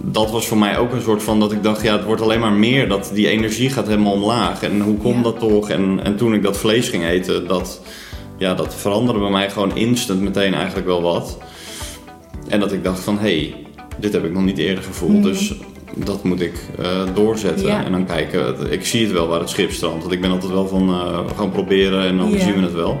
dat was voor mij ook een soort van dat ik dacht, ja, het wordt alleen maar meer. Dat die energie gaat helemaal omlaag. En hoe komt Ja. dat toch? En, en toen ik dat vlees ging eten, dat, ja, dat veranderde bij mij gewoon instant meteen eigenlijk wel wat. En dat ik dacht van, hé, hey, dit heb ik nog niet eerder gevoeld. Dus dat moet ik eh, doorzetten. Ja. En dan kijken, ik zie het wel waar het schip strandt. Want ik ben altijd wel van, eh gewoon proberen en dan Ja. zien we het wel.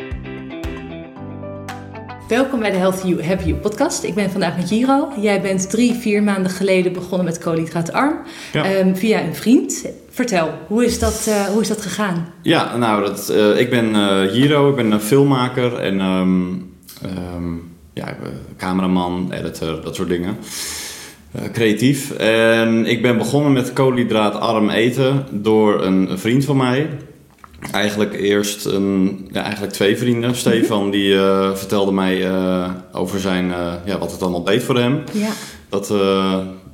Welkom bij de Healthy You, Happy You podcast. Ik ben vandaag met Giro. Jij bent drie, vier maanden geleden begonnen met koolhydraatarm Ja. ehm, via een vriend. Vertel, hoe is dat, eh, hoe is dat gegaan? Ja, nou, dat, eh, ik ben eh Hiro, ik ben een filmmaker en ehm, ehm, ja, cameraman, editor, dat soort dingen. Creatief. En ik ben begonnen met koolhydraatarm eten door een vriend van mij. Eigenlijk eerst een, ja, eigenlijk twee vrienden. Stefan die eh, vertelde mij eh, over zijn, eh, ja, wat het allemaal deed voor hem. Ja, Dat,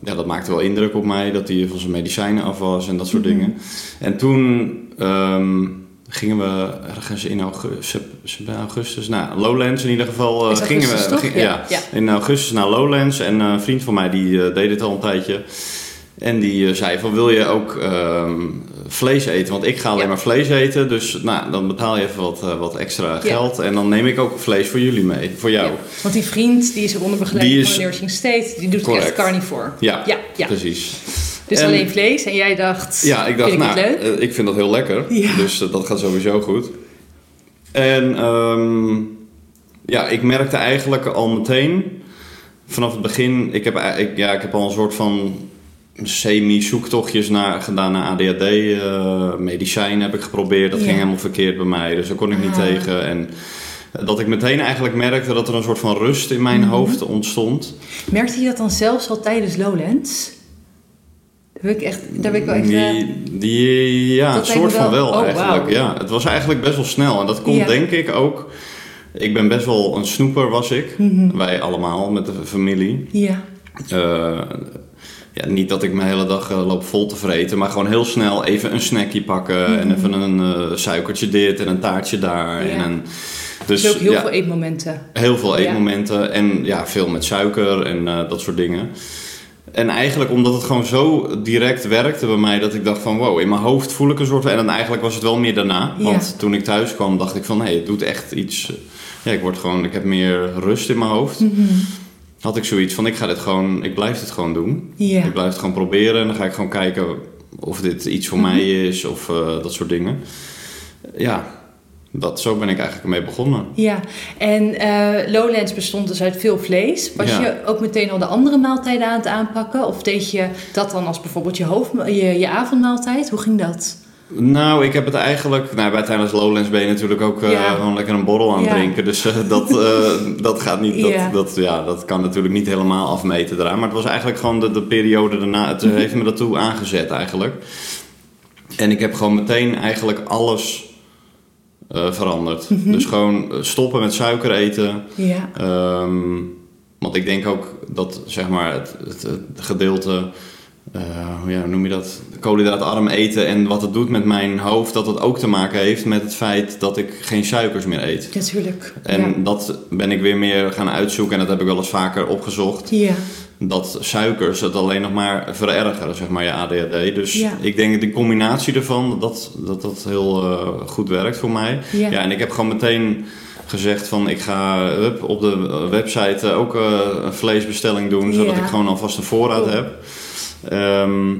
ja, dat maakte wel indruk op mij, dat hij van zijn medicijnen af was en dat soort dingen. En toen ehm, gingen we ergens in augustus, augustus nou, Lowlands in ieder geval. gingen we, ging- Ja, in augustus naar Lowlands en een vriend van mij die deed het al een tijdje. En die eh, zei van wil je ook ehm, vlees eten? Want ik ga alleen Ja. maar vlees eten. Dus nou, dan betaal je even wat, eh, wat extra geld. En dan neem ik ook vlees voor jullie mee. Voor jou. ja. Want die vriend die is onder begeleiding Die is- van Nursing State, die doet Correct. echt carnivore. Ja, Ja, ja. precies. Dus En- alleen vlees en jij dacht, Ja, ik dacht, vind ik nou, het leuk? eh, ik vind dat heel lekker. Dus dat gaat sowieso goed. En ehm, ja, ik merkte eigenlijk al meteen vanaf het begin, ik heb, ik, ja, ik heb al een soort van semi-zoektochtjes naar, gedaan naar ADHD. eh medicijnen heb ik geprobeerd, dat Ja. ging helemaal verkeerd bij mij, dus daar kon ik niet Ah. tegen. En dat ik meteen eigenlijk merkte dat er een soort van rust in mijn Mhm. hoofd ontstond. Merkte je dat dan zelfs al tijdens Lowlands? Daar ben ik echt, daar ben ik wel echt... eh, Die, die, ja, een soort van wel- oh, eigenlijk. Ja, het was eigenlijk best wel snel. En dat komt Ja. denk ik ook... Ik ben best wel een snoeper was ik. Mhm. Wij allemaal met de familie. Ja, Eh, ja, niet dat ik mijn hele dag eh, loop vol te vreten. Maar gewoon heel snel even een snackje pakken. En even een eh, suikertje dit en een taartje daar. Mhm. Ja. En een, dus dus ook heel ja, veel eetmomenten. Heel veel Ja. eetmomenten en ja, veel met suiker en eh, dat soort dingen. En eigenlijk omdat het gewoon zo direct werkte bij mij, dat ik dacht van wow, in mijn hoofd voel ik een soort van... En dan eigenlijk was het wel meer daarna, want toen ik thuis kwam dacht ik van hé, het doet echt iets... Ja, ik word gewoon, ik heb meer rust in mijn hoofd. Mhm. Had ik zoiets van ik ga dit gewoon, ik blijf dit gewoon doen. Ik blijf het gewoon proberen en dan ga ik gewoon kijken of dit iets voor Mhm. mij is of eh, dat soort dingen. Ja, dat, zo ben ik eigenlijk ermee begonnen. Ja, en eh, Lowlands bestond dus uit veel vlees. Was Ja. je ook meteen al de andere maaltijden aan het aanpakken? Of deed je dat dan als bijvoorbeeld je, hoofd, je, je avondmaaltijd? Hoe ging dat? Nou, ik heb het eigenlijk... Nou, bij tijdens Lowlands ben je natuurlijk ook eh, Ja. gewoon lekker een borrel aan het Ja. drinken. Dus eh, dat, eh, dat gaat niet... Dat, Ja. Dat, ja, dat kan natuurlijk niet helemaal afmeten eraan. Maar het was eigenlijk gewoon de, de periode daarna... Het Mhm. heeft me daartoe aangezet eigenlijk. En ik heb gewoon meteen eigenlijk alles veranderd. Mhm. Dus gewoon stoppen met suiker eten. Ja, Ehm, want ik denk ook dat zeg maar het, het, het gedeelte, hoe ja, noem je dat, koolhydraatarm eten en wat het doet met mijn hoofd, dat het ook te maken heeft met het feit dat ik geen suikers meer eet. natuurlijk. En ja. dat ben ik weer meer gaan uitzoeken en dat heb ik wel eens vaker opgezocht. Ja, Dat suikers het alleen nog maar verergeren, zeg maar, je ADHD. Dus Ja. ik denk dat die combinatie ervan, dat dat, dat heel eh, goed werkt voor mij. Ja. Ja, en ik heb gewoon meteen gezegd van ik ga hup, op de website ook eh, een vleesbestelling doen, zodat Ja. ik gewoon alvast een voorraad heb. Ehm,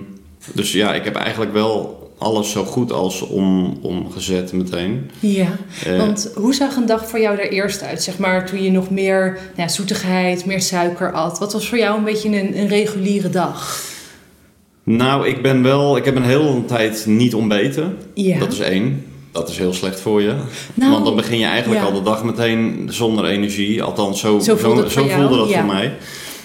dus ja, ik heb eigenlijk wel alles zo goed als om, omgezet meteen. ja. Eh, Want hoe zag een dag voor jou er eerst uit? Zeg maar toen je nog meer nou ja, zoetigheid, meer suiker at. Wat was voor jou een beetje een, een reguliere dag? Nou, ik ben wel, ik heb een hele tijd niet ontbeten. Ja. Dat is één. Dat is heel slecht voor je. Nou, Want dan begin je eigenlijk ja. al de dag meteen zonder energie. Althans, zo, Zo voelde het zo voelde dat ja. voor mij.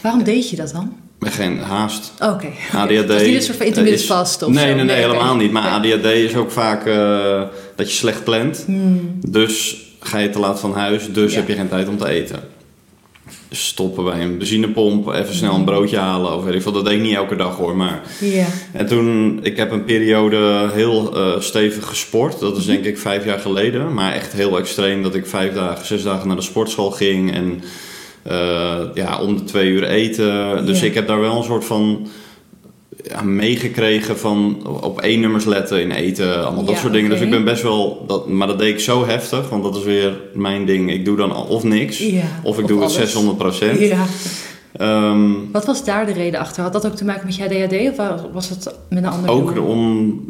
Waarom deed je dat dan? Geen haast. Oké. ADHD. Dat is niet een soort van intermittent is- vast of nee, zo? Nee, nee, helemaal niet. Maar. ADHD is ook vaak eh, dat je slecht plant. Hmm. Dus ga je te laat van huis, dus Ja. heb je geen tijd om te eten. Stoppen bij een benzinepomp, even snel een broodje halen of weet ik veel. Dat deed ik niet elke dag hoor, maar... Ja. En toen, ik heb een periode heel eh, stevig gesport. Dat is denk ik vijf jaar geleden. Maar echt heel extreem dat ik vijf dagen, zes dagen naar de sportschool ging. En ja, om de twee uur eten. Dus Ja. ik heb daar wel een soort van ja, meegekregen van op één nummers letten in eten. Allemaal dat Ja, soort dingen. Dus ik ben best wel... Dat, maar dat deed ik zo heftig. Want dat is weer mijn ding. Ik doe dan of niks. Ja, Of ik of doe alles. het 600 procent. Ja. Ehm, Wat was daar de reden achter? Had dat ook te maken met je ADHD of wa- was het met een ander Ook doel? om,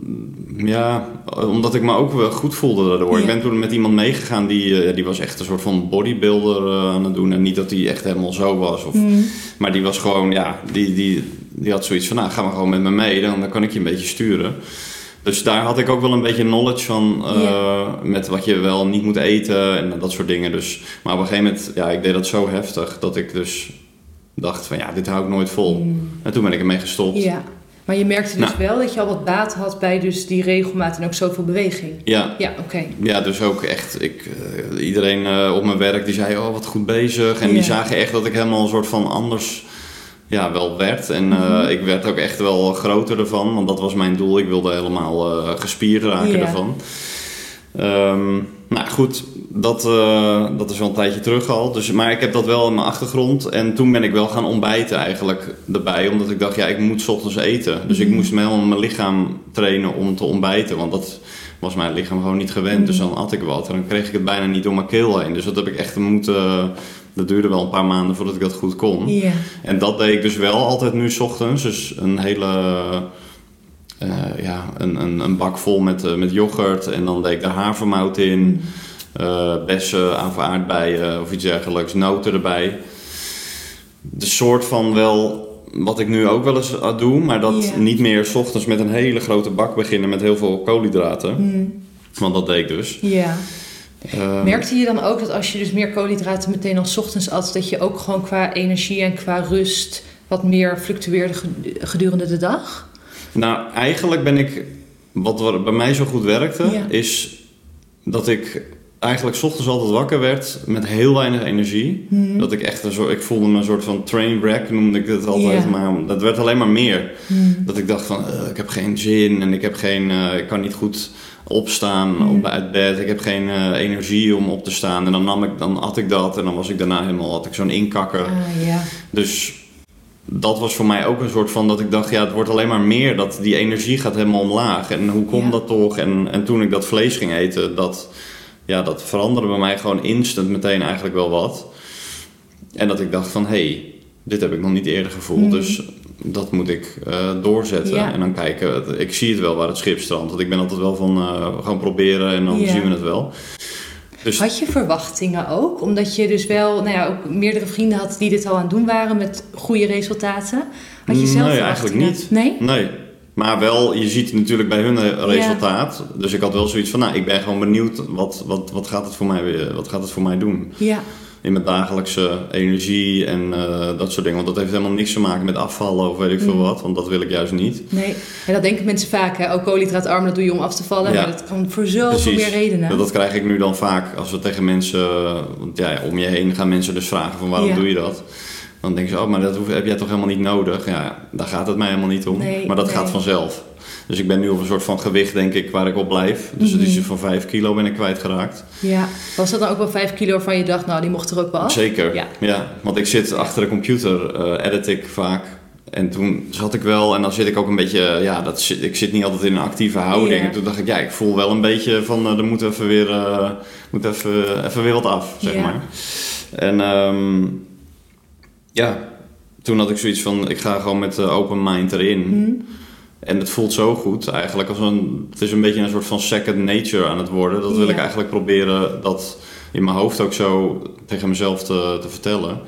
ja, omdat ik me ook wel goed voelde daardoor. Ja. Ik ben toen met iemand meegegaan die, eh, die was echt een soort van bodybuilder eh, aan het doen. En niet dat hij echt helemaal zo was. Of, Hmm. Maar die was gewoon, ja, die, die, die had zoiets van, nou ga maar gewoon met me mee. Dan, dan kan ik je een beetje sturen. Dus daar had ik ook wel een beetje knowledge van eh, met wat je wel niet moet eten en dat soort dingen. Dus, maar op een gegeven moment, ja, ik deed dat zo heftig dat ik dus dacht van, ja, dit hou ik nooit vol. Hmm. En toen ben ik ermee gestopt. Ja. Maar je merkte dus Nou. wel dat je al wat baat had bij dus die regelmaat en ook zoveel beweging. Ja, Ja, oké. Ja, dus ook echt, ik, eh, iedereen eh, op mijn werk die zei, oh wat goed bezig. En die zagen echt dat ik helemaal een soort van anders ja, wel werd. En eh, Mhm. ik werd ook echt wel groter ervan, want dat was mijn doel. Ik wilde helemaal gespierd raken Ja. ervan. Ehm, nou goed, dat, eh, dat is wel een tijdje terug al. Dus, maar ik heb dat wel in mijn achtergrond. En toen ben ik wel gaan ontbijten eigenlijk erbij. Omdat ik dacht, ja, ik moet ochtends eten. Dus ik Mhm. moest helemaal mijn lichaam trainen om te ontbijten. Want dat was mijn lichaam gewoon niet gewend. Dus Mhm. dan at ik wat. En dan kreeg ik het bijna niet door mijn keel heen. Dus dat heb ik echt moeten... Dat duurde wel een paar maanden voordat ik dat goed kon. En dat deed ik dus wel altijd nu 's ochtends. Dus een hele... eh, ja, een, een, een bak vol met, eh, met yoghurt. En dan deed ik daar havermout in. eh, bessen, aardbeien of iets dergelijks. Noten erbij. De soort van wel... Wat ik nu ook wel eens doe. Maar dat niet meer 's ochtends met een hele grote bak beginnen met heel veel koolhydraten. Hmm. Want dat deed ik dus. Ja. Merkte je dan ook dat als je dus meer koolhydraten meteen al 's ochtends at, dat je ook gewoon qua energie en qua rust wat meer fluctueerde ged- gedurende de dag? Nou, eigenlijk ben ik... Wat bij mij zo goed werkte, Ja. is dat ik eigenlijk 's ochtends altijd wakker werd met heel weinig energie. Hmm. Dat ik echt een soort... Ik voelde me een soort van train wreck, noemde ik het altijd. Maar dat werd alleen maar meer. Hmm. Dat ik dacht van, eh, ik heb geen zin en ik heb geen... eh, ik kan niet goed opstaan Hmm. op, uit bed. Ik heb geen eh, energie om op te staan. En dan, nam ik, dan at ik dat en dan was ik daarna helemaal... had ik zo'n inkakker. Ah. Dus dat was voor mij ook een soort van dat ik dacht, ja, het wordt alleen maar meer. Dat die energie gaat helemaal omlaag. En hoe komt Ja. dat toch? En, en toen ik dat vlees ging eten, dat, ja, dat veranderde bij mij gewoon instant meteen eigenlijk wel wat. En dat ik dacht van, hé, hey, dit heb ik nog niet eerder gevoeld. Mhm. Dus dat moet ik eh, doorzetten. Ja. En dan kijken, ik zie het wel waar het schip strandt. Want ik ben altijd wel van, eh, we gaan proberen en dan Ja. zien we het wel. Dus Had je verwachtingen ook? Omdat je dus wel nou ja, ook meerdere vrienden had die dit al aan het doen waren met goede resultaten. Had je zelf Nee, eigenlijk niet. Nee? Nee. Maar wel, je ziet natuurlijk bij hun eh, resultaat. Dus ik had wel zoiets van, nou, ik ben gewoon benieuwd wat, wat, wat, gaat, het voor mij, weer- wat gaat het voor mij doen? Ja. In mijn dagelijkse energie en eh, dat soort dingen. Want dat heeft helemaal niks te maken met afvallen of weet ik veel Mm. wat. Want dat wil ik juist niet. Nee. En dat denken mensen vaak. Hè? Ook koolhydraatarm, dat doe je om af te vallen. Ja. Maar dat kan voor zoveel meer redenen. Dat, dat krijg ik nu dan vaak als we tegen mensen... Want ja, om je heen gaan mensen dus vragen van waarom Ja. doe je dat? Dan denken ze, oh, maar dat hoef- heb jij toch helemaal niet nodig? Ja, daar gaat het mij helemaal niet om. Nee, maar dat nee. gaat vanzelf. Dus ik ben nu op een soort van gewicht, denk ik, waar ik op blijf. Dus het is Mhm. van 5 kilo ben ik kwijtgeraakt. Ja. Was dat dan ook wel 5 kilo van je dacht, nou die mocht er ook wel af? Zeker, Ja. ja. Want ik zit achter de computer, eh, edit ik vaak. En toen zat ik wel, en dan zit ik ook een beetje, ja, dat zit, ik zit niet altijd in een actieve houding. En toen dacht ik, ja, ik voel wel een beetje van, eh, er moet even weer, eh, moet even, even weer wat af, zeg maar. En ehm, ja, toen had ik zoiets van, ik ga gewoon met open mind erin. Hm? En het voelt zo goed eigenlijk. Als een, het is een beetje een soort van second nature aan het worden. Dat wil Ja. ik eigenlijk proberen dat in mijn hoofd ook zo tegen mezelf te, te vertellen.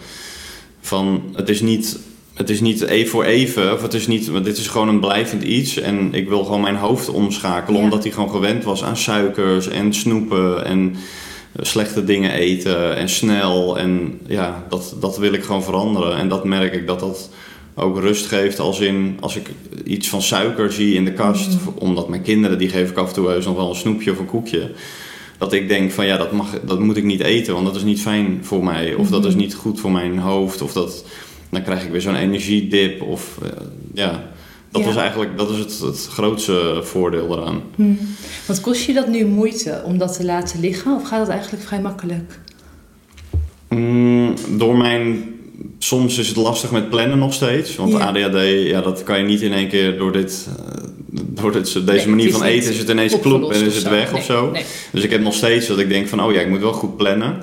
Van het is niet. Het is niet even voor even, of het is niet, dit is gewoon een blijvend iets. En ik wil gewoon mijn hoofd omschakelen, Ja. omdat hij gewoon gewend was aan suikers en snoepen en slechte dingen eten en snel. En ja, dat, dat wil ik gewoon veranderen. En dat merk ik dat dat ook rust geeft als in als ik iets van suiker zie in de kast, omdat mijn kinderen die geef ik af en toe eens nog wel een snoepje of een koekje. Dat ik denk van ja, dat, mag, dat moet ik niet eten, want dat is niet fijn voor mij. Of dat is niet goed voor mijn hoofd. Of dat, dan krijg ik weer zo'n energiedip. Of eh, ja, dat Ja. was eigenlijk dat is het, het grootste voordeel eraan. Want kost je dat nu moeite om dat te laten liggen? Of gaat dat eigenlijk vrij makkelijk? Mm, door mijn. Soms is het lastig met plannen nog steeds. Want Ja. ADHD, ja, dat kan je niet in één keer door, dit, eh, door dit, deze Nee, manier van eten. Is het ineens ploep en is het weg Nee, of zo. nee. Dus ik heb nog steeds dat ik denk van, oh ja, ik moet wel goed plannen.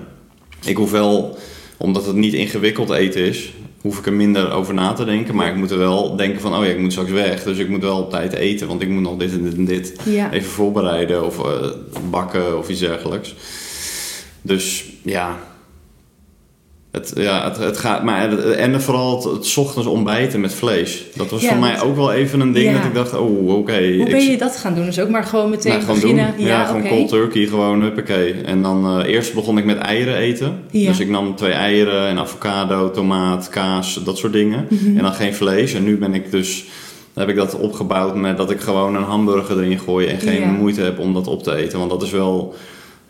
Ik hoef wel, omdat het niet ingewikkeld eten is, hoef ik er minder over na te denken. Maar ik moet er wel denken van, oh ja, ik moet straks weg. Dus ik moet wel op tijd eten, want ik moet nog dit en dit en dit Ja. even voorbereiden of eh, bakken of iets dergelijks. Dus ja. Het, ja, het, het gaat, maar het- en vooral het, ochtends ontbijten met vlees. Dat was Ja, voor mij ook wel even een ding Ja. dat ik dacht, oh oké. Hoe ben je dat gaan doen? Dus ook maar gewoon meteen nou, gewoon doen. beginnen? Ja, gewoon oké. cold turkey, gewoon huppakee. En dan eh, eerst begon ik met eieren eten. Dus ik nam twee eieren en avocado, tomaat, kaas, dat soort dingen. Mhm. En dan geen vlees. En nu ben ik dus, heb ik dat opgebouwd met dat ik gewoon een hamburger erin gooi en geen moeite heb om dat op te eten. Want dat is wel,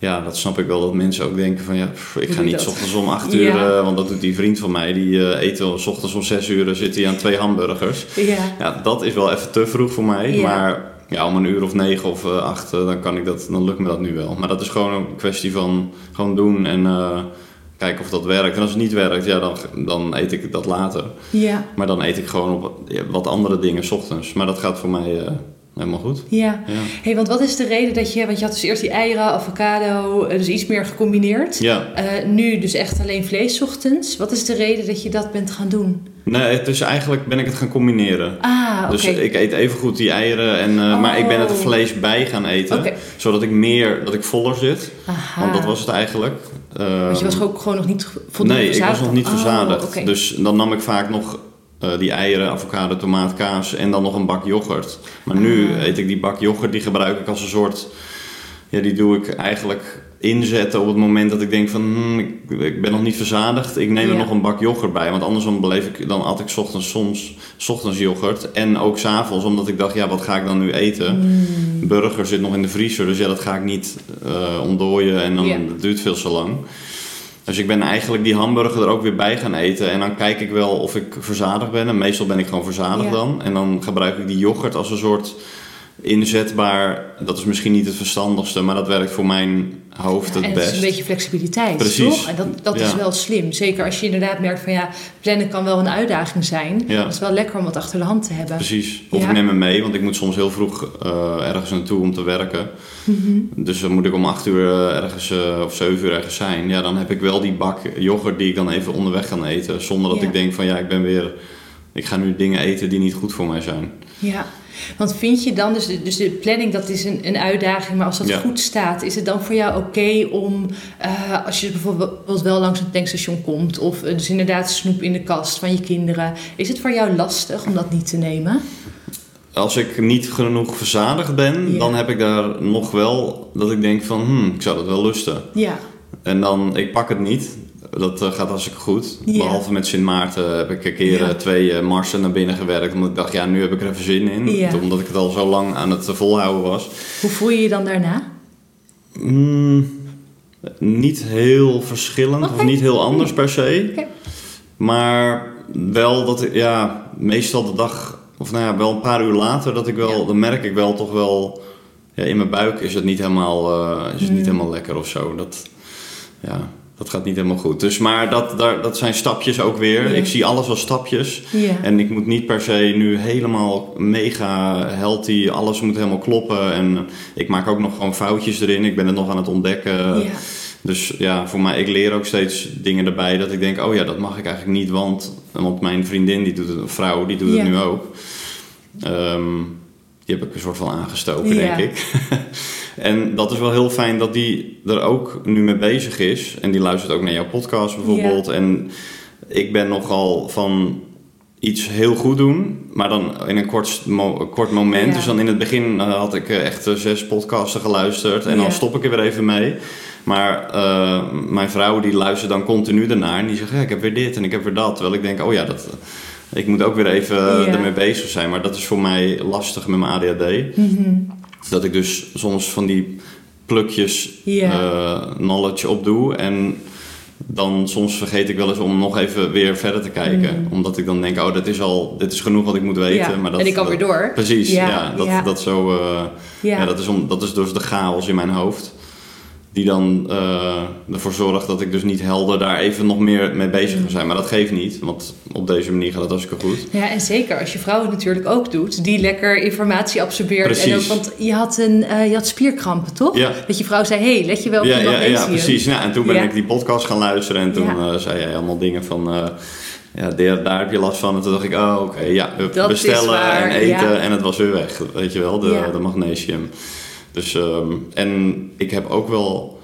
ja, dat snap ik wel dat mensen ook denken van ja, pff, ik ga niet s ochtends om acht uur, Ja. eh, want dat doet die vriend van mij, die eh, eet wel s ochtends om zes uur, zit hij aan twee hamburgers. Ja. Ja, dat is wel even te vroeg voor mij. Ja. Maar ja, om een uur of negen of eh, acht, dan, kan ik dat, dan lukt me dat nu wel. Maar dat is gewoon een kwestie van gewoon doen en kijken of dat werkt. En als het niet werkt, ja, dan, dan eet ik dat later. Ja. Maar dan eet ik gewoon op wat andere dingen 's ochtends. Maar dat gaat voor mij helemaal goed. Ja. Ja. Hey, want wat is de reden dat je... Want je had dus eerst die eieren, avocado, eh, dus iets meer gecombineerd. Ja, Eh, nu dus echt alleen vlees 's ochtends. Wat is de reden dat je dat bent gaan doen? nee, het is eigenlijk ben ik het gaan combineren. Ah, oké. Dus ik eet even goed die eieren, en, eh, maar ik ben het Oh. vlees bij gaan eten. Zodat ik meer, dat ik voller zit. Aha. Want dat was het eigenlijk. Want je was Ehm, ook gewoon nog niet voldoende Nee, ik was verzadigd nog niet verzadigd. Oh, oké. Dus dan nam ik vaak nog eh, die eieren, avocado, tomaat, kaas en dan nog een bak yoghurt. Maar nu Ah. eet ik die bak yoghurt, die gebruik ik als een soort... Ja, die doe ik eigenlijk inzetten op het moment dat ik denk van... hmm, ik, ik ben nog niet verzadigd, ik neem er Ja. nog een bak yoghurt bij. Want anders dan beleef ik, dan at ik 's ochtends soms 's ochtends yoghurt. En ook s'avonds, omdat ik dacht, ja, wat ga ik dan nu eten? Mm. Burger zit nog in de vriezer, dus ja, dat ga ik niet eh, ontdooien en dan Ja. dat duurt veel zo lang. Dus ik ben eigenlijk die hamburger er ook weer bij gaan eten. En dan kijk ik wel of ik verzadigd ben. En meestal ben ik gewoon verzadigd Ja. dan. En dan gebruik ik die yoghurt als een soort inzetbaar... Dat is misschien niet het verstandigste, maar dat werkt voor mijn hoofd het en het best. is een beetje flexibiliteit, Precies. toch? En dat, dat is Ja. wel slim. Zeker als je inderdaad merkt van ja, plannen kan wel een uitdaging zijn. Ja. Het is wel lekker om wat achter de hand te hebben. Precies. Of Ja. ik neem hem mee, want ik moet soms heel vroeg eh, ergens naartoe om te werken. Mhm. Dus dan moet ik om 8 uur eh, ergens eh, of 7 uur ergens zijn. Ja, dan heb ik wel die bak yoghurt die ik dan even onderweg kan eten. Zonder dat Ja. ik denk van ja, ik ben weer. Ik ga nu dingen eten die niet goed voor mij zijn. Ja, want vind je dan, dus de, dus de planning dat is een, een uitdaging, maar als dat Ja. goed staat, is het dan voor jou oké om, eh, als je bijvoorbeeld wel langs een tankstation komt, of eh, dus inderdaad snoep in de kast van je kinderen, is het voor jou lastig om dat niet te nemen? Als ik niet genoeg verzadigd ben, Ja. dan heb ik daar nog wel dat ik denk van, hmm, ik zou dat wel lusten. Ja, En dan, ik pak het niet. Dat eh, gaat hartstikke goed. Behalve met Sint Maarten heb ik een keer eh, twee eh, marsen naar binnen gewerkt. Omdat ik dacht, ja, nu heb ik er even zin in. Omdat ik het al zo lang aan het volhouden was. hoe voel je je dan daarna? Mm, niet heel verschillend of niet heel anders per se. Maar wel dat ik, ja, meestal de dag, of nou ja, wel een paar uur later, dat ik wel, Ja. dan merk ik wel toch wel, ja, in mijn buik is het niet helemaal, is het niet Mm. helemaal lekker of zo. Dat, ja, dat gaat niet helemaal goed. Dus, maar dat, daar, dat zijn stapjes ook weer. Ja. Ik zie alles als stapjes. Ja. En ik moet niet per se nu helemaal mega healthy, alles moet helemaal kloppen. En ik maak ook nog gewoon foutjes erin. Ik ben het nog aan het ontdekken. ja. Dus ja, voor mij, ik leer ook steeds dingen erbij dat ik denk, oh ja, dat mag ik eigenlijk niet, want, want mijn vriendin, die doet het, een vrouw, die doet het nu ook. Ehm, die heb ik een soort van aangestoken, denk ik. en dat is wel heel fijn dat die er ook nu mee bezig is. En die luistert ook naar jouw podcast bijvoorbeeld. En ik ben nogal van iets heel goed doen, maar dan in een kort, mo- kort moment. Ja. Dus dan in het begin eh, had ik eh, echt eh, zes podcasten geluisterd en Ja. dan stop ik er weer even mee. Maar mijn vrouw die luistert dan continu ernaar en die zegt, ja, ik heb weer dit en ik heb weer dat. Terwijl ik denk, oh ja, dat, Ik moet ook weer even Ja. ermee bezig zijn. Maar dat is voor mij lastig met mijn ADHD. Mhm. Dat ik dus soms van die plukjes Ja. eh, knowledge opdoe. En dan soms vergeet ik wel eens om nog even weer verder te kijken. Omdat ik dan denk, oh, dit is al, dit is genoeg wat ik moet weten. Mhm. Ja, Maar dat, en ik kan dat- weer door. Precies, ja. Ja, dat, ja. dat zo... eh, Ja. ja. dat, is om, dat is dus de chaos in mijn hoofd. Die dan eh, ervoor zorgt dat ik dus niet helder daar even nog meer mee bezig Mm. kan zijn. Maar dat geeft niet, want op deze manier gaat het hartstikke goed. Ja, en zeker als je vrouw het natuurlijk ook doet, die lekker informatie absorbeert. En ook, Precies. want je had, een, eh, je had spierkrampen, toch? Ja. Dat je vrouw zei, hé, hey, let je wel op Ja, je ja, ja, precies. Nou, en toen ben ik die podcast gaan luisteren en toen eh, zei jij allemaal dingen van... ja, daar, daar heb je last van. En toen dacht ik, oh, oké, ja, bestellen en eten. ja. En het was weer weg, weet je wel, de, Ja. de magnesium. Dus, ehm, en ik heb ook wel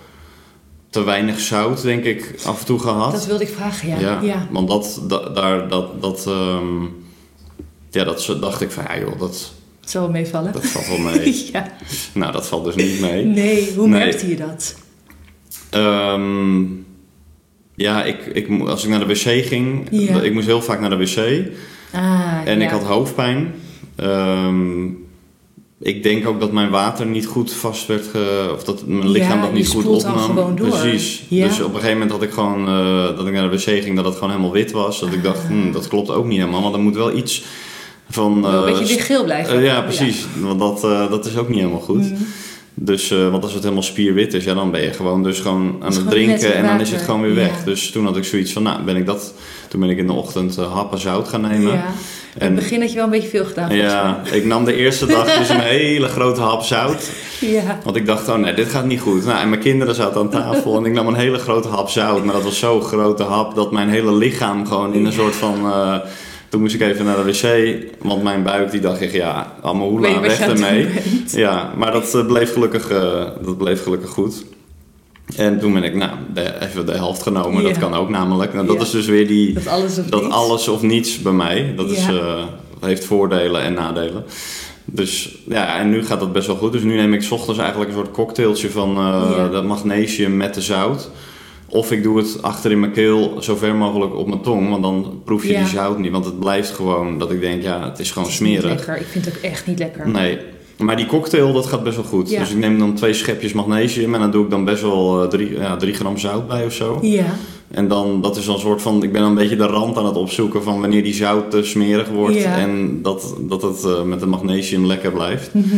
te weinig zout, denk ik, af en toe gehad. Dat wilde ik vragen, ja. Ja, ja. want dat, da- daar, dat, dat, ehm, ja, dat dacht ik van, ja joh, dat, Het zal wel meevallen. dat valt wel mee. ja. nou, dat valt dus niet mee. Nee, hoe Nee. merkte je dat? Ehm, ja, ik, ik, als ik naar de wc ging, Ja. ik moest heel vaak naar de wc Ah, en ja. ik had hoofdpijn. Ik denk ook dat mijn water niet goed vast werd, ge, of dat mijn lichaam Ja, dat niet goed opnam. Precies. Ja. Dus op een gegeven moment had ik gewoon, eh, dat ik naar de wc ging, dat het gewoon helemaal wit was. Dat ik dacht, hm, dat klopt ook niet helemaal, want er moet wel iets van... Wel een eh, beetje geel blijven. eh, ja, precies. Want dat, dat is ook niet helemaal goed. Mhm. Dus, want als het helemaal spierwit is, ja, dan ben je gewoon dus gewoon aan het drinken en dan is het gewoon weer weg. Dus toen had ik zoiets van, nou, ben ik dat... Toen ben ik in de ochtend happen zout gaan nemen. In het begin had je wel een beetje veel gedaan. ja, ik nam de eerste dag dus een hele grote hap zout. ja. Want ik dacht, oh nee, dit gaat niet goed. Nou, en mijn kinderen zaten aan tafel en ik nam een hele grote hap zout. Maar dat was zo'n grote hap dat mijn hele lichaam gewoon in een soort van... eh, toen moest ik even naar de wc, want mijn buik die dacht ik, ja, allemaal hoela, weg ermee. Ja, maar dat, eh, bleef gelukkig, eh, dat bleef gelukkig goed. En toen ben ik, nou, de, even de helft genomen. Dat kan ook namelijk. Nou, dat Ja. is dus weer die, Dat alles of dat niets. alles of niets bij mij. Dat is, eh, heeft voordelen en nadelen. Dus ja, en nu gaat dat best wel goed. Dus nu neem ik 's ochtends eigenlijk een soort cocktailtje van eh, dat magnesium met de zout. Of ik doe het achter in mijn keel, zo ver mogelijk op mijn tong. Want dan proef je die zout niet. Want het blijft gewoon dat ik denk, ja, het is gewoon Het is smerig. lekker. Ik vind het ook echt niet lekker. Nee. Maar die cocktail, dat gaat best wel goed. Ja. Dus ik neem dan twee schepjes magnesium en dan doe ik dan best wel eh, drie, ja, drie gram zout bij of zo. Ja. En dan, dat is dan een soort van, ik ben dan een beetje de rand aan het opzoeken van wanneer die zout te smerig wordt. Ja. En dat, dat het eh, met de magnesium lekker blijft. Mhm.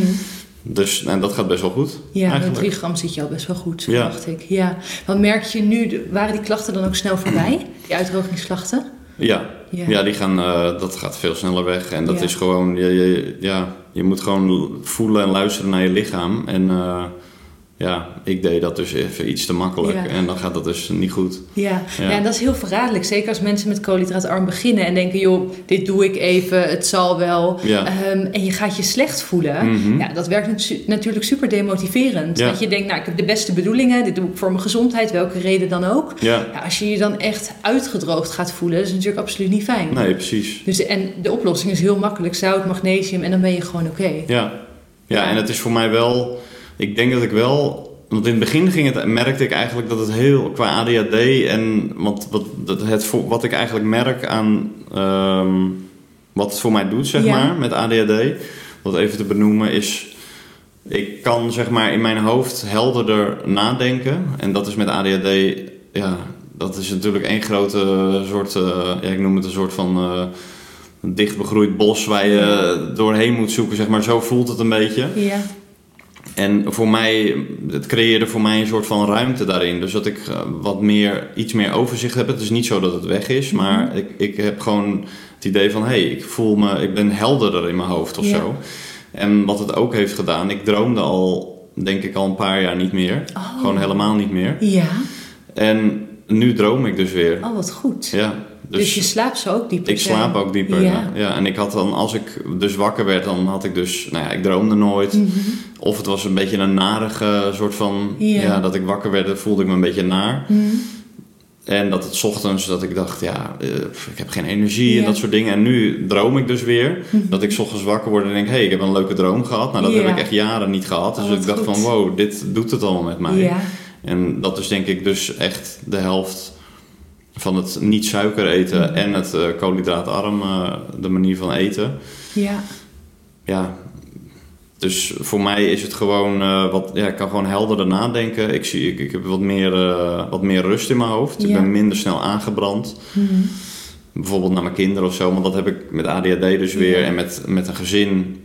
Dus en dat gaat best wel goed. Ja, met eigenlijk. 3 gram zit je al best wel goed, Ja. dacht ik. Ja. Wat merk je nu, waren die klachten dan ook snel voorbij? Die uitdrogingsklachten? Ja, Ja. ja. die gaan, eh, dat gaat veel sneller weg. En dat is gewoon, je, je, ja, je moet gewoon voelen en luisteren naar je lichaam. En eh, ja, ik deed dat dus even iets te makkelijk. Ja. En dan gaat dat dus niet goed. Ja. Ja. Dat is heel verraderlijk. Zeker als mensen met koolhydraatarm beginnen en denken... joh, dit doe ik even, het zal wel. Ja. Ehm, en je gaat je slecht voelen. Mhm. Ja, dat werkt natu- natuurlijk super demotiverend. Dat je denkt, nou, ik heb de beste bedoelingen. Dit doe ik voor mijn gezondheid, welke reden dan ook. Ja, als je je dan echt uitgedroogd gaat voelen... dat is natuurlijk absoluut niet fijn. nee, precies. Dus, en de oplossing is heel makkelijk. Zout, magnesium en dan ben je gewoon oké. Ja. ja, Ja. en het is voor mij wel, ik denk dat ik wel, want in het begin ging het, merkte ik eigenlijk dat het heel, qua ADHD en want wat, dat het, wat ik eigenlijk merk aan ehm, wat het voor mij doet, zeg Ja. maar, met ADHD, wat even te benoemen is, ik kan zeg maar in mijn hoofd helderder nadenken en dat is met ADHD, ja, dat is natuurlijk één grote soort, eh, ja, ik noem het een soort van... eh, een dicht begroeid bos waar je doorheen moet zoeken, zeg maar. Zo voelt het een beetje. Ja. En voor mij, het creëerde voor mij een soort van ruimte daarin. Dus dat ik eh, wat meer, iets meer overzicht heb. Het is niet zo dat het weg is, maar ik, ik heb gewoon het idee van... hé, hey, ik voel me, ik ben helderder in mijn hoofd of Ja. zo. En wat het ook heeft gedaan, ik droomde al, denk ik al een paar jaar niet meer. Oh. Gewoon helemaal niet meer. Ja. En nu droom ik dus weer. Oh, wat goed. Ja, Dus, je slaapt zo ook dieper. ik slaap ook dieper. Ja. Ja. ja. En ik had dan, als ik dus wakker werd, dan had ik dus, nou ja, ik droomde nooit. Mhm. Of het was een beetje een narige soort van, Ja. ja. dat ik wakker werd, voelde ik me een beetje naar. Mhm. En dat het ochtends, dat ik dacht, ja, eh, ik heb geen energie Ja. en dat soort dingen. En nu droom ik dus weer, Mhm. dat ik 's ochtends wakker word en denk, hé, hey, ik heb een leuke droom gehad. Nou, dat Ja. heb ik echt jaren niet gehad. Dus Oh, ik dacht goed. van, wow, dit doet het allemaal met mij. Ja. En dat is denk ik dus echt de helft van het niet suiker eten Mhm. en het eh, koolhydraatarm, eh, de manier van eten. Ja. Ja, dus voor mij is het gewoon eh, wat, ja, ik kan gewoon helderder nadenken. Ik, zie, ik, ik heb wat meer, wat meer rust in mijn hoofd. Ik ben minder snel aangebrand. Mhm. Bijvoorbeeld naar mijn kinderen of zo, want dat heb ik met ADHD dus weer. Ja. En met, met een gezin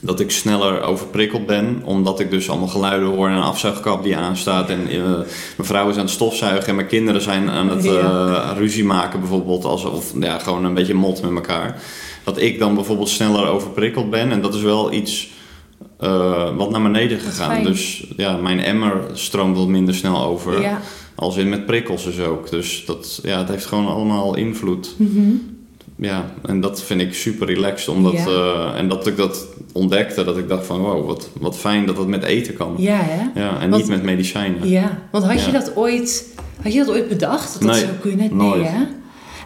dat ik sneller overprikkeld ben, omdat ik dus allemaal geluiden hoor en een afzuigkap die aanstaat. En eh, mijn vrouw is aan het stofzuigen en mijn kinderen zijn aan het eh, ruzie maken, bijvoorbeeld. Alsof, ja, gewoon een beetje mot met elkaar. Dat ik dan bijvoorbeeld sneller overprikkeld ben. En dat is wel iets eh, wat naar beneden gegaan. Dus ja, mijn emmer stroomt wat minder snel over. Ja. Als in met prikkels dus ook. Dus dat, ja, het heeft gewoon allemaal invloed. Mhm. Ja, en dat vind ik super relaxed. Omdat, Ja. eh, en dat ik dat ontdekte, dat ik dacht van wow, wat, wat fijn dat dat met eten kan. Ja, hè? Ja, en Want- niet met medicijnen. Ja, want had je dat ooit, had je dat ooit bedacht? Dat dat Nee, zou kunnen? nooit. Nee, hè?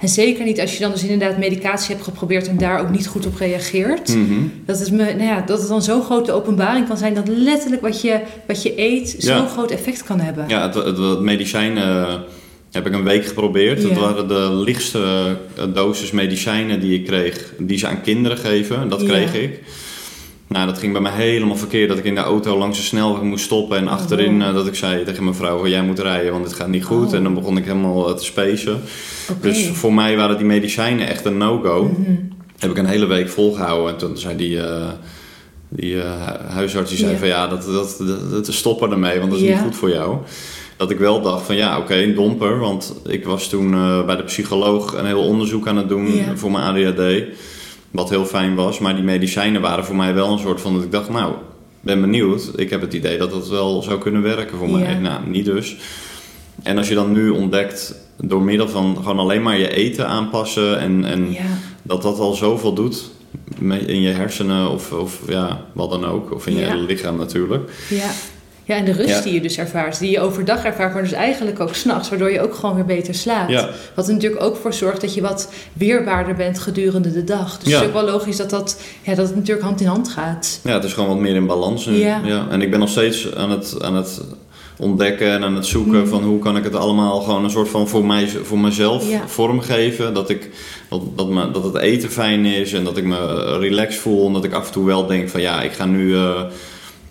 En zeker niet als je dan dus inderdaad medicatie hebt geprobeerd en daar ook niet goed op reageert. Mhm. Dat, het me, nou ja, dat het dan zo'n grote openbaring kan zijn dat letterlijk wat je, wat je eet zo'n Ja. groot effect kan hebben. Ja, het, het, het medicijnen eh, heb ik een week geprobeerd. Ja. Het waren de lichtste eh, dosis medicijnen die ik kreeg, die ze aan kinderen geven. Dat Ja. kreeg ik. Nou, dat ging bij mij helemaal verkeerd. Dat ik in de auto langs de snelweg moest stoppen. En achterin wow. eh, dat ik zei tegen mijn vrouw, van, jij moet rijden, want het gaat niet goed. Oh. En dan begon ik helemaal eh, te spacen. Dus voor mij waren die medicijnen echt een no-go. Mhm. Heb ik een hele week volgehouden. En toen zei die, die huisarts, die zei Ja. van ja, dat, dat, dat, dat stoppen ermee, want dat is Ja. niet goed voor jou. Dat ik wel dacht van ja, oké, een domper. Want ik was toen eh, bij de psycholoog een heel onderzoek aan het doen Ja. voor mijn ADHD. Wat heel fijn was. Maar die medicijnen waren voor mij wel een soort van dat ik dacht, nou, ben benieuwd. Ik heb het idee dat dat wel zou kunnen werken voor mij. Ja. Nou, niet dus. En als je dan nu ontdekt door middel van gewoon alleen maar je eten aanpassen en, en Ja. dat dat al zoveel doet in je hersenen of, of ja, wat dan ook. Of in je Ja. hele lichaam natuurlijk. Ja. Ja, en de rust Ja. die je dus ervaart, die je overdag ervaart, maar dus eigenlijk ook s'nachts, waardoor je ook gewoon weer beter slaapt. Ja. Wat er natuurlijk ook voor zorgt dat je wat weerbaarder bent gedurende de dag. Dus Ja. het is ook wel logisch dat, dat, ja, dat het natuurlijk hand in hand gaat. Ja, het is gewoon wat meer in balans nu. Ja. En ik ben nog steeds aan het, aan het ontdekken en aan het zoeken Mhm. van hoe kan ik het allemaal gewoon een soort van voor, mij, voor mezelf Ja. vormgeven. Dat, ik, dat, dat, me, dat het eten fijn is en dat ik me relaxed voel. En dat ik af en toe wel denk van ja, ik ga nu... eh,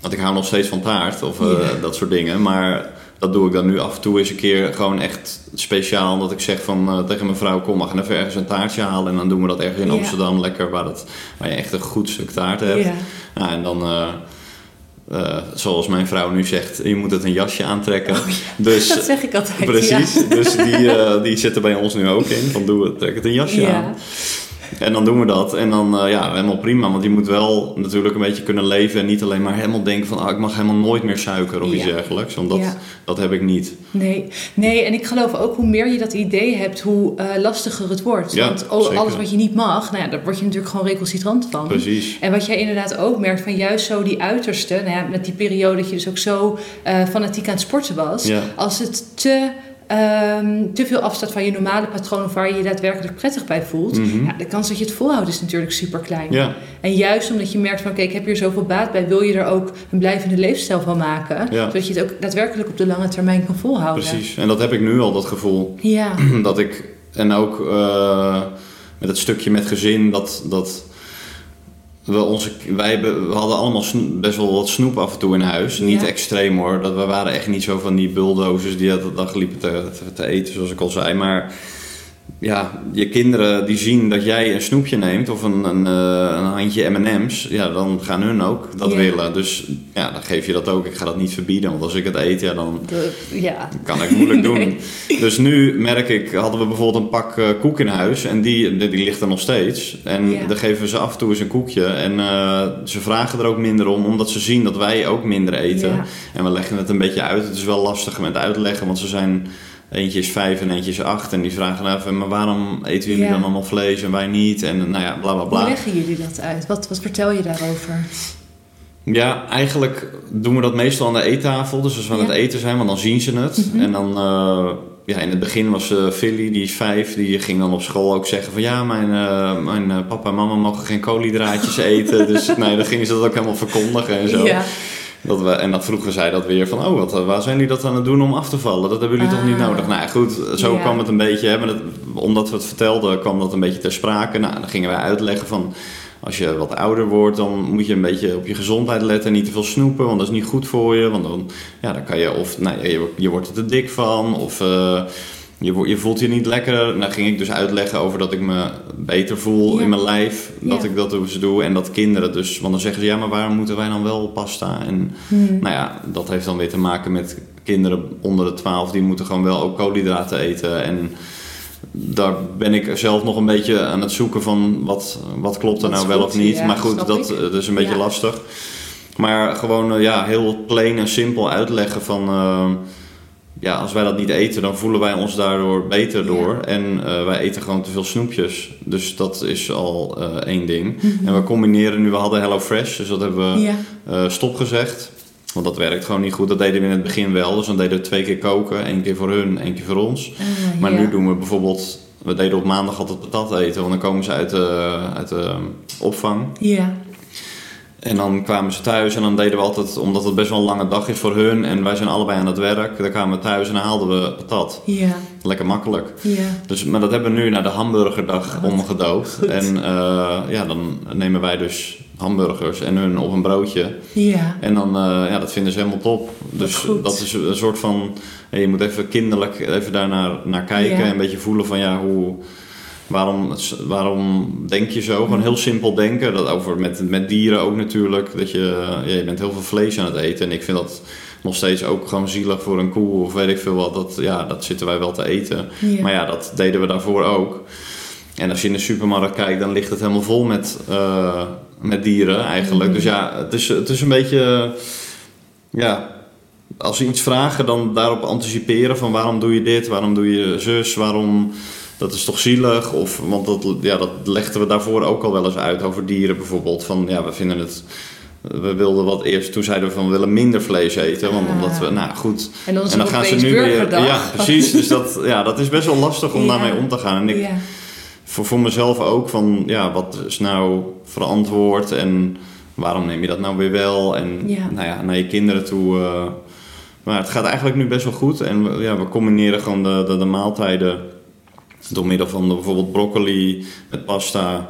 want ik hou nog steeds van taart of eh, dat soort dingen. Maar dat doe ik dan nu af en toe eens een keer gewoon echt speciaal. Dat ik zeg van, eh, tegen mijn vrouw, kom, we gaan even ergens een taartje halen. En dan doen we dat ergens in. Amsterdam lekker, waar, het, waar je echt een goed stuk taart hebt. Nou, en dan, eh, zoals mijn vrouw nu zegt, je moet het een jasje aantrekken. Dus Dat zeg ik altijd. precies, Ja. dus die, die zit er bij ons nu ook in. Van doe het, trek het een jasje Ja. aan. En dan doen we dat. En dan, eh, ja, helemaal prima. Want je moet wel natuurlijk een beetje kunnen leven. En niet alleen maar helemaal denken van, ah, ik mag helemaal nooit meer suiker of iets dergelijks. Want dat, Ja. dat heb ik niet. Nee. nee, en ik geloof ook hoe meer je dat idee hebt, hoe eh, lastiger het wordt. Ja, Want oh, zeker. alles wat je niet mag, nou ja, daar word je natuurlijk gewoon recalcitrant van. Precies. En wat jij inderdaad ook merkt van juist zo die uiterste, nou ja, met die periode dat je dus ook zo eh, fanatiek aan het sporten was. Als het te, ehm, te veel afstaat van je normale patroon of waar je je daadwerkelijk prettig bij voelt, Mhm. ja, de kans dat je het volhoudt is natuurlijk super klein. Ja, En juist omdat je merkt van oké, ik heb hier zoveel baat bij, wil je er ook een blijvende leefstijl van maken. Ja. Zodat je het ook daadwerkelijk op de lange termijn kan volhouden. precies. En dat heb ik nu al, dat gevoel. Ja, dat ik, en ook eh, met het stukje met gezin, dat, dat we onze, wij hebben, we hadden allemaal best wel wat snoep af en toe in huis. Niet Ja. extreem hoor, dat, we waren echt niet zo van die bulldozers die de dag liepen te, te, te eten, zoals ik al zei. Maar ja, je kinderen die zien dat jij een snoepje neemt of een, een, eh, een handje M&M's, ja, dan gaan hun ook dat Ja. willen. Dus ja, dan geef je dat ook. Ik ga dat niet verbieden, want als ik het eet, ja, dan ja. kan ik moeilijk doen. Nee. Dus nu merk ik, hadden we bijvoorbeeld een pak eh, koek in huis en die, die, die ligt er nog steeds. En Ja. dan geven we ze af en toe eens een koekje. En eh, ze vragen er ook minder om, omdat ze zien dat wij ook minder eten. En we leggen het een beetje uit. Het is wel lastig met uitleggen, want ze zijn... Eentje is vijf en eentje is acht. En die vragen dan even, maar waarom eten jullie Ja. dan allemaal vlees en wij niet? En nou ja, bla bla Hoe bla. leggen jullie dat uit? Wat, wat vertel je daarover? Ja, eigenlijk doen we dat meestal aan de eettafel. Dus als we aan het eten zijn, want dan zien ze het. Mhm. En dan, eh, ja, in het begin was uh, Philly, die is vijf, die ging dan op school ook zeggen van ja, mijn, eh, mijn papa en mama mogen geen koolhydraatjes eten. Dus nee, dan gingen ze dat ook helemaal verkondigen en zo. Ja. Dat we, en dan vroegen zij dat weer van, oh, wat, waar zijn jullie dat aan het doen om af te vallen? Dat hebben jullie toch niet Ah. nodig? Nou ja, goed, zo Ja. kwam het een beetje, hè, maar dat, omdat we het vertelden, kwam dat een beetje ter sprake. Nou, dan gingen wij uitleggen van, als je wat ouder wordt, dan moet je een beetje op je gezondheid letten. Niet te veel snoepen, want dat is niet goed voor je. Want dan, ja, dan kan je, of nou, je, je wordt er te dik van, of eh, je, voelt je niet lekker. Nou ging ik dus uitleggen over dat ik me beter voel Ja. in mijn lijf. Dat Ja. ik dat dus doe. En dat kinderen dus, want dan zeggen ze, ja, maar waarom moeten wij dan wel pasta? En Hmm. nou ja, dat heeft dan weer te maken met kinderen onder de 12, die moeten gewoon wel ook koolhydraten eten. En daar ben ik zelf nog een beetje aan het zoeken van wat, wat klopt er nou wel goed, of niet. ja, maar goed, dat, is een beetje lastig. Maar gewoon eh, ja, heel plain en simpel uitleggen van... eh, ja, als wij dat niet eten, dan voelen wij ons daardoor beter Ja. door. En eh, wij eten gewoon te veel snoepjes. Dus dat is al eh, één ding. Mhm. En we combineren nu, we hadden Hello Fresh, dus dat hebben we Ja. eh, stopgezegd. Want dat werkt gewoon niet goed. Dat deden we in het begin wel. Dus dan deden we twee keer koken. één keer voor hun, één keer voor ons. Ah, Maar ja. nu doen we bijvoorbeeld... We deden op maandag altijd patat eten. Want dan komen ze uit de, uit de opvang. Ja. En dan kwamen ze thuis en dan deden we altijd... Omdat het best wel een lange dag is voor hun. En wij zijn allebei aan het werk. Dan kwamen we thuis en dan haalden we patat. Ja. Lekker makkelijk. Ja. Dus, maar dat hebben we nu naar de hamburgerdag Oh, wat omgedoopt. En eh, ja, dan nemen wij dus hamburgers en hun op een broodje. Ja. En dan, eh, ja, dat vinden ze helemaal top. Dus goed. dat is een soort van, je moet even kinderlijk even daar naar, naar kijken. Ja. En een beetje voelen van, ja, hoe, waarom, waarom denk je zo? Gewoon heel simpel denken. Dat over met, met dieren ook natuurlijk. Dat je, ja, je bent heel veel vlees aan het eten. En ik vind dat nog steeds ook gewoon zielig voor een koe of weet ik veel wat. Dat, ja, dat zitten wij wel te eten. Ja. Maar ja, dat deden we daarvoor ook. En als je in de supermarkt kijkt, dan ligt het helemaal vol met, eh, met dieren eigenlijk. Dus ja, het is, het is een beetje... Ja, als ze iets vragen, dan daarop anticiperen van waarom doe je dit, waarom doe je zus, waarom... Dat is toch zielig? Of, want dat, ja, dat legden we daarvoor ook al wel eens uit over dieren bijvoorbeeld. Van ja, we vinden het... We wilden wat eerst, toen zeiden we van we willen minder vlees eten. Want Ah. omdat we, nou goed, En dan en gaan ze nu weer. Ja, precies. Dus dat, ja, dat is best wel lastig om Ja. daarmee om te gaan. En ik, Ja. voor, voor mezelf ook van ja, wat is nou verantwoord en waarom neem je dat nou weer wel? En Ja. nou ja, naar je kinderen toe. eh, maar het gaat eigenlijk nu best wel goed. En we, ja, we combineren gewoon de, de, de maaltijden door middel van bijvoorbeeld broccoli met pasta.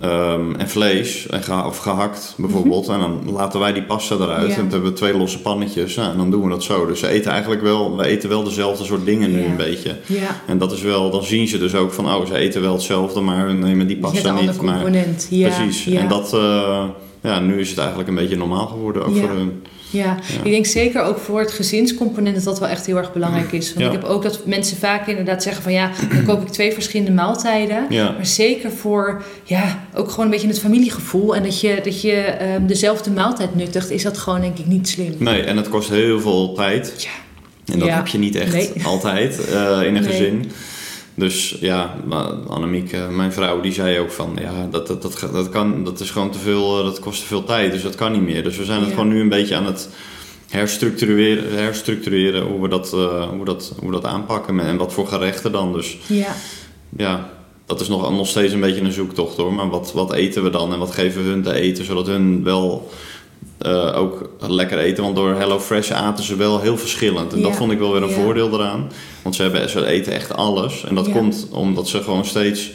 ehm, en vlees, en geha- of gehakt bijvoorbeeld. En dan laten wij die pasta eruit. En dan hebben we twee losse pannetjes. Nou, en dan doen we dat zo. Dus ze eten eigenlijk wel, we eten wel dezelfde soort dingen nu een beetje. En dat is wel, dan zien ze dus ook van, oh, ze eten wel hetzelfde, maar we nemen die pasta niet. Maar. Ja. precies. En dat, eh, ja, nu is het eigenlijk een beetje normaal geworden, ook Ja. voor hun. Ja, ik denk zeker ook voor het gezinscomponent dat dat wel echt heel erg belangrijk is. Want Ja. ik heb ook dat mensen vaak inderdaad zeggen van ja, dan koop ik twee verschillende maaltijden. Ja. Maar zeker voor ja, ook gewoon een beetje het familiegevoel en dat je, dat je ehm, dezelfde maaltijd nuttigt, is dat gewoon denk ik niet slim. Nee, en het kost heel veel tijd. Ja. En dat heb je niet echt Nee. altijd eh, in een Nee. gezin. Dus ja, Annemiek, eh, mijn vrouw, die zei ook van, ja, dat, dat, dat, dat, kan, dat is gewoon te veel, eh, dat kost te veel tijd, dus dat kan niet meer. Dus we zijn het Ja. gewoon nu een beetje aan het herstructureren, herstructureren hoe, we dat, eh, hoe, dat, hoe dat aanpakken en wat voor gerechten dan. Dus Ja, ja, dat is nog, nog steeds een beetje een zoektocht hoor. Maar wat, wat eten we dan en wat geven we hun te eten, zodat hun wel eh, ook lekker eten. Want door HelloFresh aten ze wel heel verschillend. En dat vond ik wel weer een ja. voordeel eraan. Want ze, hebben, ze eten echt alles. En dat Ja. komt omdat ze gewoon steeds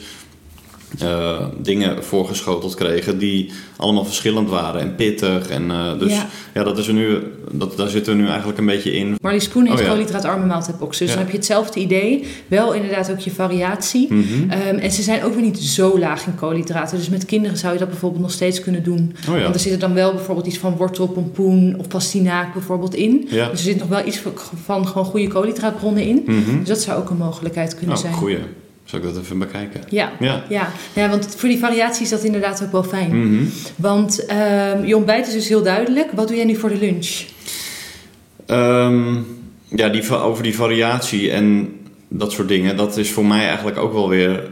eh, dingen voorgeschoteld kregen die allemaal verschillend waren en pittig. En, eh, dus Ja. ja, dat is er nu, dat, daar zitten we nu eigenlijk een beetje in. Marley Spoon heeft Oh ja. koolhydraatarme maaltijdboxen. Dus Ja. dan heb je hetzelfde idee. Wel inderdaad ook je variatie. Mhm. Ehm, en ze zijn ook weer niet zo laag in koolhydraten. Dus met kinderen zou je dat bijvoorbeeld nog steeds kunnen doen. Oh. Want er zit er dan wel bijvoorbeeld iets van wortel, pompoen of pastinaak bijvoorbeeld in. Dus er zit nog wel iets van, van gewoon goede koolhydraatbronnen in. Mhm. Dus dat zou ook een mogelijkheid kunnen Oh, zijn. goeie. Zal ik dat even bekijken? Ja. Ja. Ja. ja, want voor die variatie is dat inderdaad ook wel fijn. Mhm. Want ehm, je ontbijt is dus heel duidelijk. Wat doe jij nu voor de lunch? Ehm, ja, die, over die variatie en dat soort dingen, dat is voor mij eigenlijk ook wel weer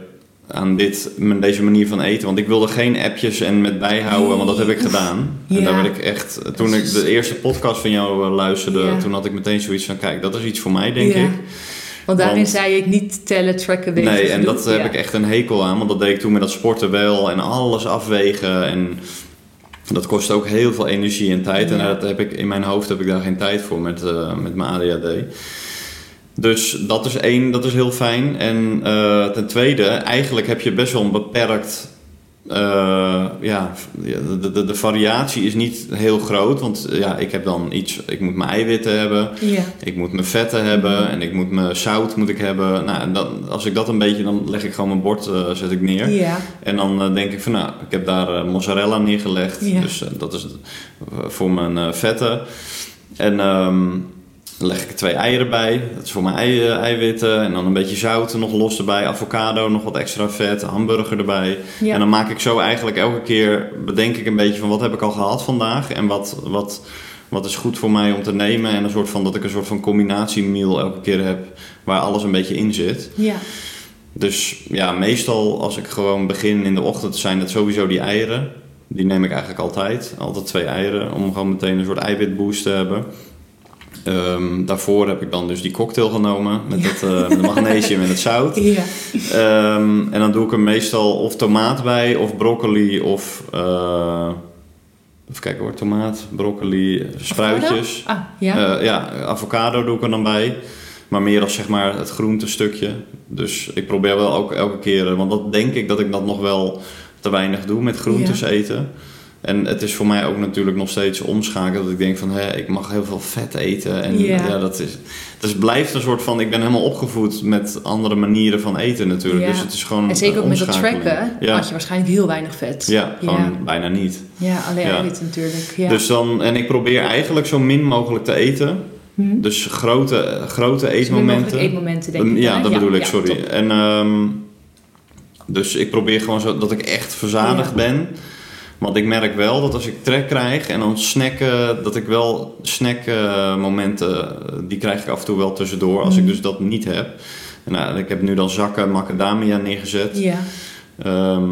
aan dit, deze manier van eten. Want ik wilde geen appjes en met bijhouden, want dat heb ik gedaan. Ja. En daar werd ik echt, toen ik de eerste podcast van jou eh, luisterde, Ja. toen had ik meteen zoiets van, kijk, dat is iets voor mij, denk Ja. ik. Want daarin Want- zei ik niet tellen, tracken. Nee, en dat heb Ja. ik echt een hekel aan, want dat deed ik toen met dat sporten wel en alles afwegen. En Dat kost ook heel veel energie en tijd. En dat heb ik, in mijn hoofd heb ik daar geen tijd voor met, uh, met mijn ADHD. Dus dat is één, dat is heel fijn. En uh, ten tweede, eigenlijk heb je best wel een beperkt uh, ja, de, de, de, variatie is niet heel groot. Want ja, ik heb dan iets. Ik moet mijn eiwitten hebben. Ja. Ik moet mijn vetten hebben. En ik moet mijn zout moet ik hebben. Nou, dan, als ik dat een beetje. Dan leg ik gewoon mijn bord uh, zet ik neer. Ja. En dan uh, denk ik van nou, ik heb daar mozzarella neergelegd. Ja. Dus dat is voor mijn vetten. En um, dan leg ik er twee eieren bij. Dat is voor mijn ei, eiwitten. En dan een beetje zout nog los erbij. Avocado, nog wat extra vet. Hamburger erbij. Ja. En dan maak ik zo eigenlijk elke keer... bedenk ik een beetje van wat heb ik al gehad vandaag. En wat, wat, wat is goed voor mij om te nemen. En een soort van, dat ik een soort van combinatiemeal elke keer heb. Waar alles een beetje in zit. Ja. Dus ja, meestal als ik gewoon begin in de ochtend... zijn het sowieso die eieren. Die neem ik eigenlijk altijd. Altijd twee eieren. Om gewoon meteen een soort eiwitboost te hebben. Um, daarvoor heb ik dan dus die cocktail genomen met, Ja. het, uh, met de magnesium en het zout. Ja. Um, en dan doe ik er meestal of tomaat bij, of broccoli, of. Uh, even kijken hoor, tomaat, broccoli, spruitjes. Ah, ja. Uh, ja, avocado doe ik er dan bij. Maar meer als zeg maar het groentestukje. Dus ik probeer wel ook elke keer, want dat denk ik dat ik dat nog wel te weinig doe met groentes Ja. eten. En het is voor mij ook natuurlijk nog steeds omschakelen. Dat ik denk van, hé, ik mag heel veel vet eten. En Ja. ja, dat is... Dus het blijft een soort van... Ik ben helemaal opgevoed met andere manieren van eten natuurlijk. Dus het is gewoon En zeker ook met dat tracken Ja, had je waarschijnlijk heel weinig vet. ja gewoon ja. bijna niet. Ja, alleen Ja. eiwit natuurlijk. Ja. Dus dan, en ik probeer eigenlijk zo min mogelijk te eten. Hm. Dus grote, grote eetmomenten. eetmomenten, denk ik. Ja, dat bedoel ik, sorry. En ehm, dus ik probeer gewoon zo dat ik echt verzadigd Ja. ben. Want ik merk wel dat als ik trek krijg en dan snacken, dat ik wel snackmomenten, die krijg ik af en toe wel tussendoor als ik Mhm. dus dat niet heb. Nou, ik heb nu dan zakken macadamia neergezet, Ja. ehm,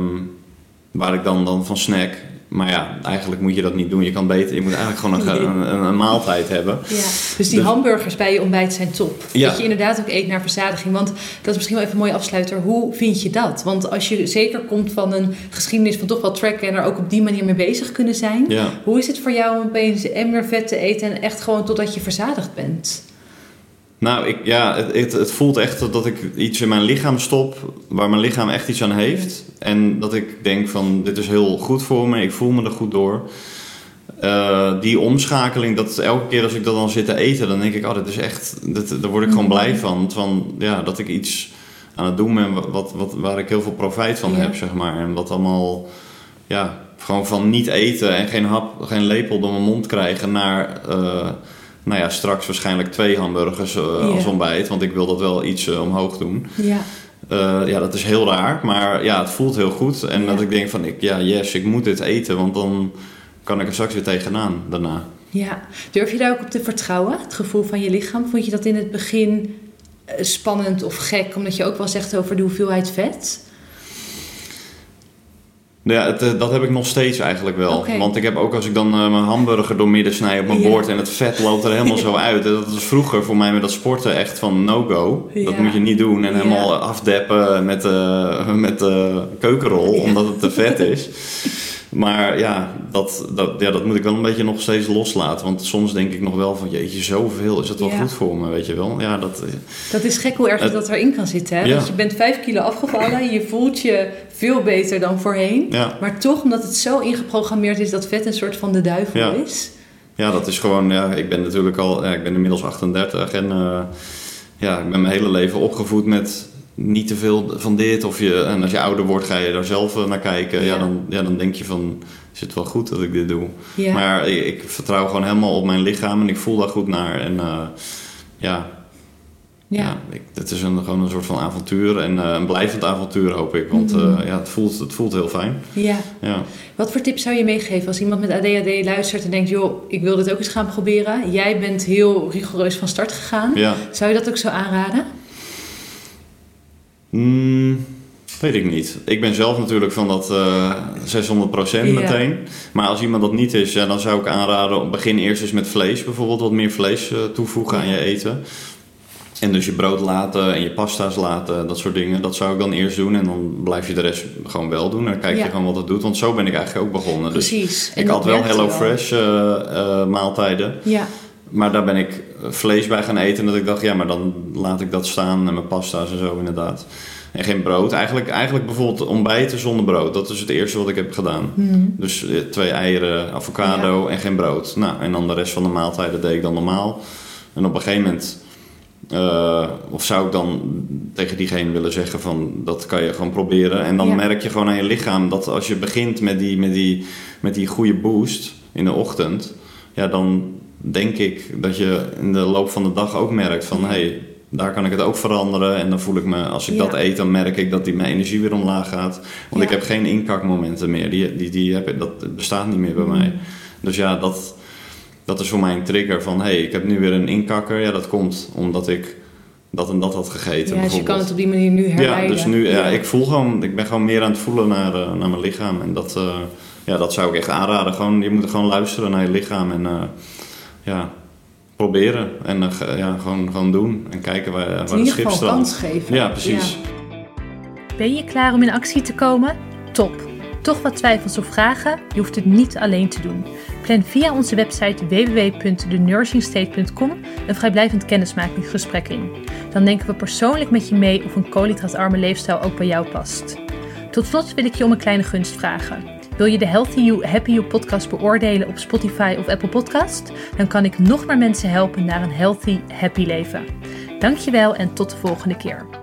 waar ik dan, dan van snack. Maar ja, eigenlijk moet je dat niet doen. Je kan beter, je moet eigenlijk gewoon een, een, een maaltijd hebben. Ja, dus die Dus- hamburgers bij je ontbijt zijn top. Ja. Dat je inderdaad ook eet naar verzadiging. Want dat is misschien wel even een mooie afsluiter. Hoe vind je dat? Want als je zeker komt van een geschiedenis van toch wel tracken... en er ook op die manier mee bezig kunnen zijn... Ja. hoe is het voor jou om opeens emmer vet te eten... en echt gewoon totdat je verzadigd bent? Nou, ik, ja, het, het, het voelt echt dat ik iets in mijn lichaam stop waar mijn lichaam echt iets aan heeft. En dat ik denk van dit is heel goed voor me, ik voel me er goed door. Eh, die omschakeling, dat elke keer als ik dat dan zit te eten, dan denk ik, oh, dit is echt, dit, daar word ik gewoon Mhm. blij van. Van ja, dat ik iets aan het doen ben wat, wat, waar ik heel veel profijt van Ja. heb, zeg maar. En wat allemaal, ja, gewoon van niet eten en geen hap, geen lepel door mijn mond krijgen naar, eh, nou ja, straks waarschijnlijk twee hamburgers eh, als ontbijt. Want ik wil dat wel iets eh, omhoog doen. Ja, Eh, ja, dat is heel raar, maar ja, het voelt heel goed. En Ja. dat ik denk van, ik, ja, yes, ik moet dit eten, want dan kan ik er straks weer tegenaan daarna. ja. Durf je daar ook op te vertrouwen? Het gevoel van je lichaam? Vond je dat in het begin spannend of gek? Omdat je ook wel zegt over de hoeveelheid vet? Nou Ja, het, eh, dat heb ik nog steeds eigenlijk wel. Want ik heb ook als ik dan eh, mijn hamburger door midden snij op mijn Ja. bord en het vet loopt er helemaal zo uit. Dat was vroeger voor mij met dat sporten echt van no-go. Dat moet je niet doen en helemaal afdeppen met de, met de keukenrol omdat het te vet is. Maar ja dat, dat, ja, dat moet ik wel een beetje nog steeds loslaten. Want soms denk ik nog wel van jeetje, zoveel. Is dat wel Ja. goed voor me, weet je wel? Ja, dat, eh, Dat is gek hoe erg Het- dat erin kan zitten. Hè? Ja. Want je bent vijf kilo afgevallen, je voelt je veel beter dan voorheen. ja. Maar toch, omdat het zo ingeprogrammeerd is dat vet een soort van de duivel is. Ja, dat is gewoon, ja, ik ben natuurlijk al, ik ben inmiddels 38 en eh, ja, ik ben mijn hele leven opgevoed met niet te veel van dit. Of je, en als je ouder wordt ga je daar zelf eh, naar kijken. Ja. Ja. dan, ja, dan denk je van, is het wel goed dat ik dit doe? Ja. Maar ik, ik vertrouw gewoon helemaal op mijn lichaam en ik voel daar goed naar. En eh, ja, ja. ja. ik, het is een, gewoon een soort van avontuur en eh, een blijvend avontuur hoop ik. Want Mhm. ja, het, voelt, het voelt heel fijn. ja. Ja. Wat voor tips zou je meegeven als iemand met ADHD luistert en denkt: joh, ik wil dit ook eens gaan proberen? Jij bent heel rigoureus van start gegaan. ja. Zou je dat ook zo aanraden? Hmm, weet ik niet. Ik ben zelf natuurlijk van dat eh 600% Ja. meteen. Maar als iemand dat niet is, ja, dan zou ik aanraden... begin eerst eens met vlees bijvoorbeeld. Wat meer vlees eh, toevoegen aan je eten. En dus je brood laten en je pasta's laten, dat soort dingen. Dat zou ik dan eerst doen en dan blijf je de rest gewoon wel doen. En dan kijk je Ja. gewoon wat het doet. Want zo ben ik eigenlijk ook begonnen. Dus Precies. Ik had wel werkte Hello wel. Fresh eh, eh, maaltijden. Ja, Maar daar ben ik vlees bij gaan eten. En dat ik dacht, ja, maar dan laat ik dat staan. En mijn pasta's en zo inderdaad. En geen brood. Eigenlijk, eigenlijk bijvoorbeeld ontbijten zonder brood. Dat is het eerste wat ik heb gedaan. Mhm. Dus eh, twee eieren, avocado en geen brood. Nou, en dan de rest van de maaltijden deed ik dan normaal. En op een gegeven moment... eh, of zou ik dan tegen diegene willen zeggen van... dat kan je gewoon proberen. En dan Ja. merk je gewoon aan je lichaam... dat als je begint met die, met die, met die goede boost in de ochtend... ja, dan denk ik dat je in de loop van de dag ook merkt van... Ja. hey, daar kan ik het ook veranderen. En dan voel ik me, als ik Ja. dat eet, dan merk ik dat die, mijn energie weer omlaag gaat. Want Ja. ik heb geen inkakmomenten meer. Die, die, die heb, dat bestaat niet meer bij Mm. mij. Dus ja, dat, dat is voor mij een trigger van... hé, hey, ik heb nu weer een inkakker. Ja, dat komt omdat ik dat en dat had gegeten. ja dus je kan het op die manier nu Ja, herleiden. dus nu, ja, ik voel gewoon... Ik ben gewoon meer aan het voelen naar, eh, naar mijn lichaam. En dat, eh, ja, dat zou ik echt aanraden. Gewoon, je moet gewoon luisteren naar je lichaam. En eh, ja, proberen. En eh, ja, gewoon, gewoon doen. En kijken waar, waar in het ieder schip geval kans staat. geven. Ja, precies. Ben je klaar om in actie te komen? Top! Toch wat twijfels of vragen? Je hoeft het niet alleen te doen. Plan via onze website www.thenursingstate.com een vrijblijvend kennismakingsgesprek in. Dan denken we persoonlijk met je mee of een koolhydraatarme leefstijl ook bij jou past. Tot slot wil ik je om een kleine gunst vragen. Wil je de Healthy You, Happy You podcast beoordelen op Spotify of Apple Podcast? Dan kan ik nog meer mensen helpen naar een healthy, happy leven. Dankjewel en tot de volgende keer.